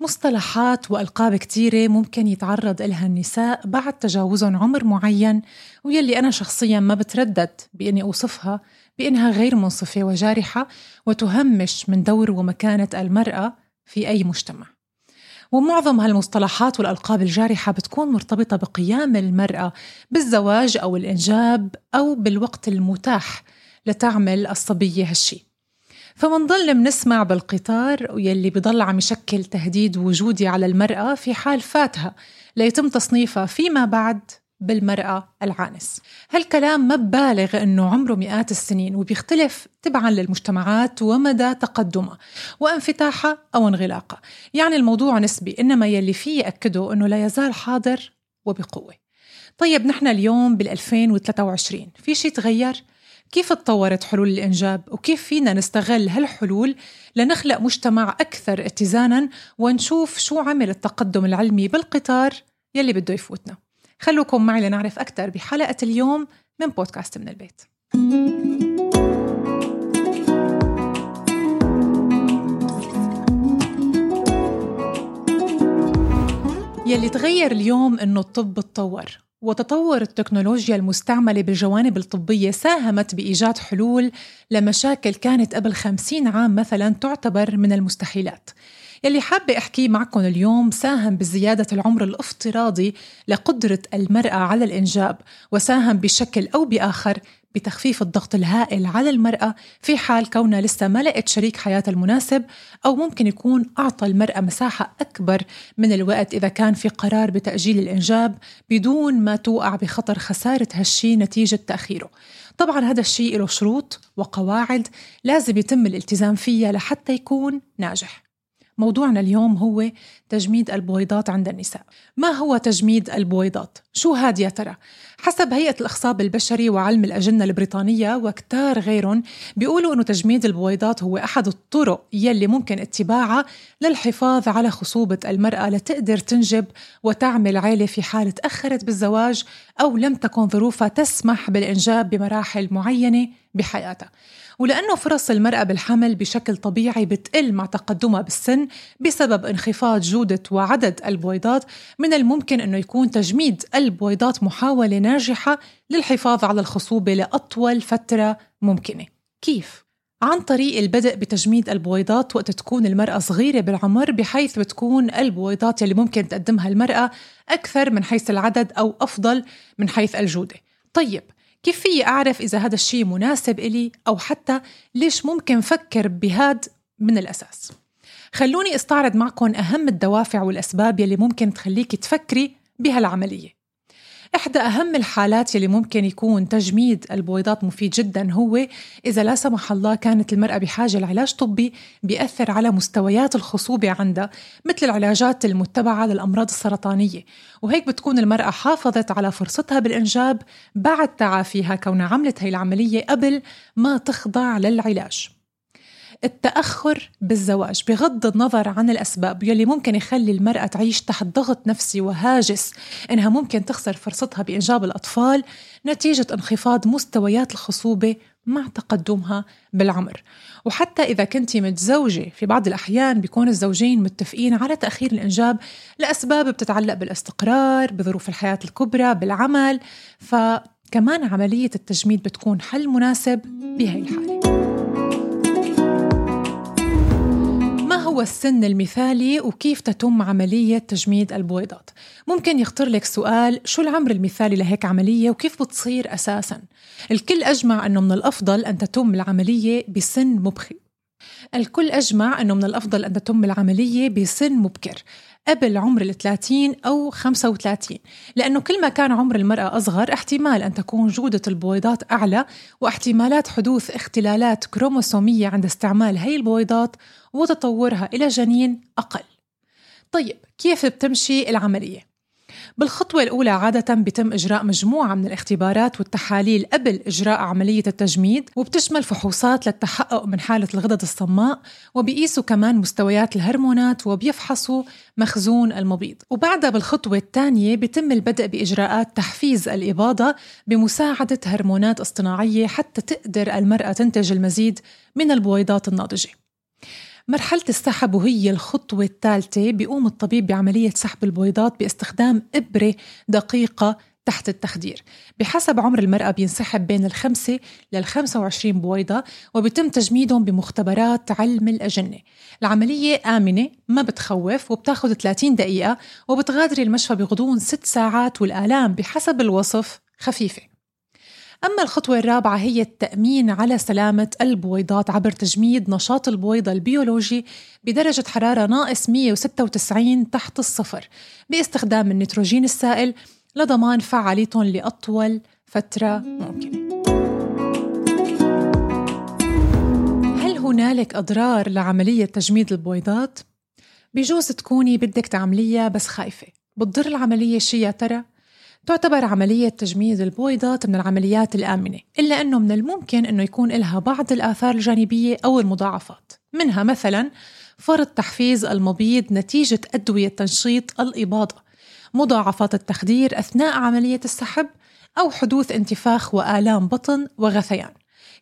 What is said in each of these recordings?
مصطلحات وألقاب كتيرة ممكن يتعرض إلها النساء بعد تجاوزهم عمر معين ويلي أنا شخصيا ما بتردد بإني أوصفها بإنها غير منصفة وجارحة وتهمش من دور ومكانة المرأة في أي مجتمع. ومعظم هالمصطلحات والألقاب الجارحة بتكون مرتبطة بقيام المرأة بالزواج أو الإنجاب أو بالوقت المتاح لتعمل الصبية هالشي. فمنضل منسمع بالقطار ويلي بضل عم يشكل تهديد وجودي على المرأة في حال فاتها ليتم تصنيفها فيما بعد بالمرأة العانس. هالكلام ما ببالغ أنه عمره مئات السنين وبيختلف تبعا للمجتمعات ومدى تقدمها وانفتاحها أو انغلاقها يعني الموضوع نسبي إنما يلي فيه أكده أنه لا يزال حاضر وبقوة. طيب نحن اليوم بال 2023 في شيء تغير؟ كيف تطورت حلول الإنجاب وكيف فينا نستغل هالحلول لنخلق مجتمع أكثر اتزانا ونشوف شو عمل التقدم العلمي بالقطار يلي بده يفوتنا. خلوكم معي لنعرف أكثر بحلقة اليوم من بودكاست من البيت. يلي تغير اليوم إنه الطب تطور. وتطور التكنولوجيا المستعملة بالجوانب الطبية ساهمت بإيجاد حلول لمشاكل كانت قبل خمسين عام مثلا تعتبر من المستحيلات. يلي حابة أحكيه معكم اليوم ساهم بزيادة العمر الافتراضي لقدرة المرأة على الإنجاب وساهم بشكل أو بآخر بتخفيف الضغط الهائل على المرأة في حال كونها لسه ما لقت شريك حياة المناسب أو ممكن يكون أعطى المرأة مساحة أكبر من الوقت إذا كان في قرار بتأجيل الإنجاب بدون ما توقع بخطر خسارة هالشي نتيجة تأخيره. طبعا هذا الشيء له شروط وقواعد لازم يتم الالتزام فيها لحتى يكون ناجح. موضوعنا اليوم هو تجميد البويضات عند النساء ما هو تجميد البويضات؟ شو هاد يا ترى؟ حسب هيئة الإخصاب البشري وعلم الأجنة البريطانية وكتار غيرهم بيقولوا أنه تجميد البويضات هو أحد الطرق يلي ممكن اتباعها للحفاظ على خصوبة المرأة لتقدر تنجب وتعمل عيلة في حال تأخرت بالزواج أو لم تكن ظروفها تسمح بالإنجاب بمراحل معينة بحياتها ولأنه فرص المرأة بالحمل بشكل طبيعي بتقل مع تقدمها بالسن بسبب انخفاض جودة وعدد البويضات من الممكن أنه يكون تجميد البويضات محاولة ناجحة للحفاظ على الخصوبة لأطول فترة ممكنة كيف؟ عن طريق البدء بتجميد البويضات وقت تكون المرأة صغيرة بالعمر بحيث بتكون البويضات اللي ممكن تقدمها المرأة أكثر من حيث العدد أو أفضل من حيث الجودة. طيب كيف في أعرف إذا هذا الشيء مناسب إلي أو حتى ليش ممكن فكر بهاد من الأساس؟ خلوني أستعرض معكم أهم الدوافع والأسباب يلي ممكن تخليك تفكري بهالعملية. إحدى أهم الحالات يلي ممكن يكون تجميد البويضات مفيد جدا هو إذا لا سمح الله كانت المرأة بحاجة لعلاج طبي بيأثر على مستويات الخصوبة عندها مثل العلاجات المتبعة للأمراض السرطانية. وهيك بتكون المرأة حافظت على فرصتها بالإنجاب بعد تعافيها كونها عملت هي العملية قبل ما تخضع للعلاج. التأخر بالزواج بغض النظر عن الأسباب يلي ممكن يخلي المرأة تعيش تحت ضغط نفسي وهاجس إنها ممكن تخسر فرصتها بإنجاب الأطفال نتيجة انخفاض مستويات الخصوبة مع تقدمها بالعمر. وحتى إذا كنت متزوجة في بعض الأحيان بيكون الزوجين متفقين على تأخير الإنجاب لأسباب بتتعلق بالاستقرار بظروف الحياة الكبرى بالعمل فكمان عملية التجميد بتكون حل مناسب بهي الحالة. هو السن المثالي وكيف تتم عملية تجميد البويضات؟ ممكن يخطر لك سؤال شو العمر المثالي لهيك عملية وكيف بتصير أساساً؟ الكل أجمع أنه من الأفضل أن تتم العملية بسن مبكر الكل أجمع أنه من الأفضل أن تتم العملية بسن مبكر قبل عمر ال 30 أو 35 لأنه كل ما كان عمر المرأة أصغر احتمال أن تكون جودة البويضات أعلى واحتمالات حدوث اختلالات كروموسومية عند استعمال هي البويضات وتطورها إلى جنين أقل طيب كيف بتمشي العملية؟ بالخطوة الأولى عادة بيتم إجراء مجموعة من الاختبارات والتحاليل قبل إجراء عملية التجميد وبتشمل فحوصات للتحقق من حالة الغدد الصماء وبيقيسوا كمان مستويات الهرمونات وبيفحصوا مخزون المبيض. وبعدها بالخطوة الثانية بيتم البدء بإجراءات تحفيز الإباضة بمساعدة هرمونات اصطناعية حتى تقدر المرأة تنتج المزيد من البويضات الناضجة. مرحلة السحب وهي الخطوة الثالثة بيقوم الطبيب بعملية سحب البويضات باستخدام إبرة دقيقة تحت التخدير. بحسب عمر المرأة بينسحب بين الخمسة للخمسة وعشرين بويضة وبيتم تجميدهم بمختبرات علم الأجنة. العملية آمنة ما بتخوف وبتاخد 30 دقيقة وبتغادري المشفى بغضون 6 ساعات والآلام بحسب الوصف خفيفة. أما الخطوة الرابعة هي التأمين على سلامة البويضات عبر تجميد نشاط البويضة البيولوجي بدرجة حرارة ناقص 196 تحت الصفر باستخدام النيتروجين السائل لضمان فعاليتهم لأطول فترة ممكنة هل هنالك أضرار لعملية تجميد البويضات؟ بجوز تكوني بدك تعمليها بس خايفة بتضر العملية شي يا ترى؟ تعتبر عملية تجميد البويضات من العمليات الآمنة إلا أنه من الممكن أنه يكون لها بعض الآثار الجانبية أو المضاعفات. منها مثلا فرض تحفيز المبيض نتيجة أدوية تنشيط الإباضة مضاعفات التخدير أثناء عملية السحب أو حدوث انتفاخ وآلام بطن وغثيان.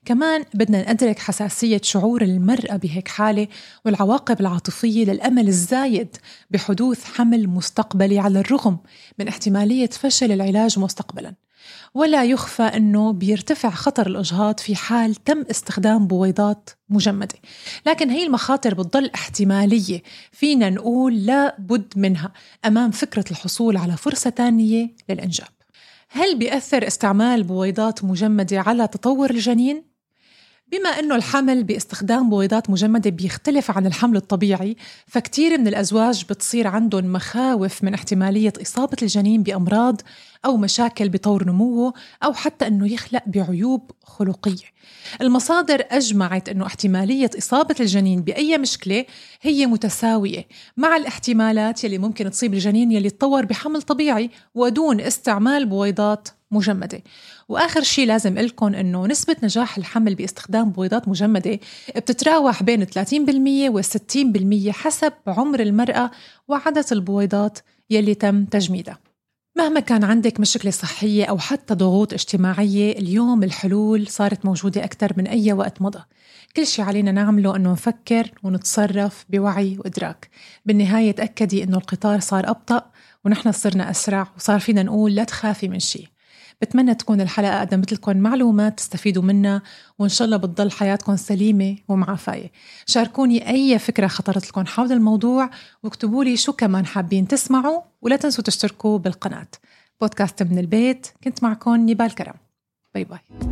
كمان بدنا ندرك حساسية شعور المرأة بهيك حالة والعواقب العاطفية للأمل الزايد بحدوث حمل مستقبلي على الرغم من احتمالية فشل العلاج مستقبلا. ولا يخفى أنه بيرتفع خطر الإجهاض في حال تم استخدام بويضات مجمدة. لكن هي المخاطر بتضل احتمالية فينا نقول لا بد منها أمام فكرة الحصول على فرصة تانية للإنجاب. هل بيأثر استعمال بويضات مجمدة على تطور الجنين؟ بما أنه الحمل باستخدام بويضات مجمدة بيختلف عن الحمل الطبيعي فكتير من الأزواج بتصير عندهم مخاوف من احتمالية إصابة الجنين بأمراض أو مشاكل بطور نموه أو حتى أنه يخلق بعيوب خلقية. المصادر أجمعت أنه احتمالية إصابة الجنين بأي مشكلة هي متساوية مع الاحتمالات يلي ممكن تصيب الجنين يلي تطور بحمل طبيعي ودون استعمال بويضات مجمدة. وآخر شيء لازم لكم أنه نسبة نجاح الحمل باستخدام بويضات مجمدة بتتراوح بين 30% و 60% حسب عمر المرأة وعدد البويضات يلي تم تجميدها. مهما كان عندك مشكلة صحية أو حتى ضغوط اجتماعية اليوم الحلول صارت موجودة أكثر من أي وقت مضى. كل شيء علينا نعمله أنه نفكر ونتصرف بوعي وإدراك. بالنهاية تأكدي أنه القطار صار أبطأ ونحن صرنا أسرع وصار فينا نقول لا تخافي من شيء بتمنى تكون الحلقة قدمت لكم معلومات تستفيدوا منها وإن شاء الله بتضل حياتكم سليمة ومعافاية شاركوني أي فكرة خطرت لكم حول الموضوع واكتبوا لي شو كمان حابين تسمعوا ولا تنسوا تشتركوا بالقناة. بودكاست من البيت كنت معكم نيبال كرم. باي باي.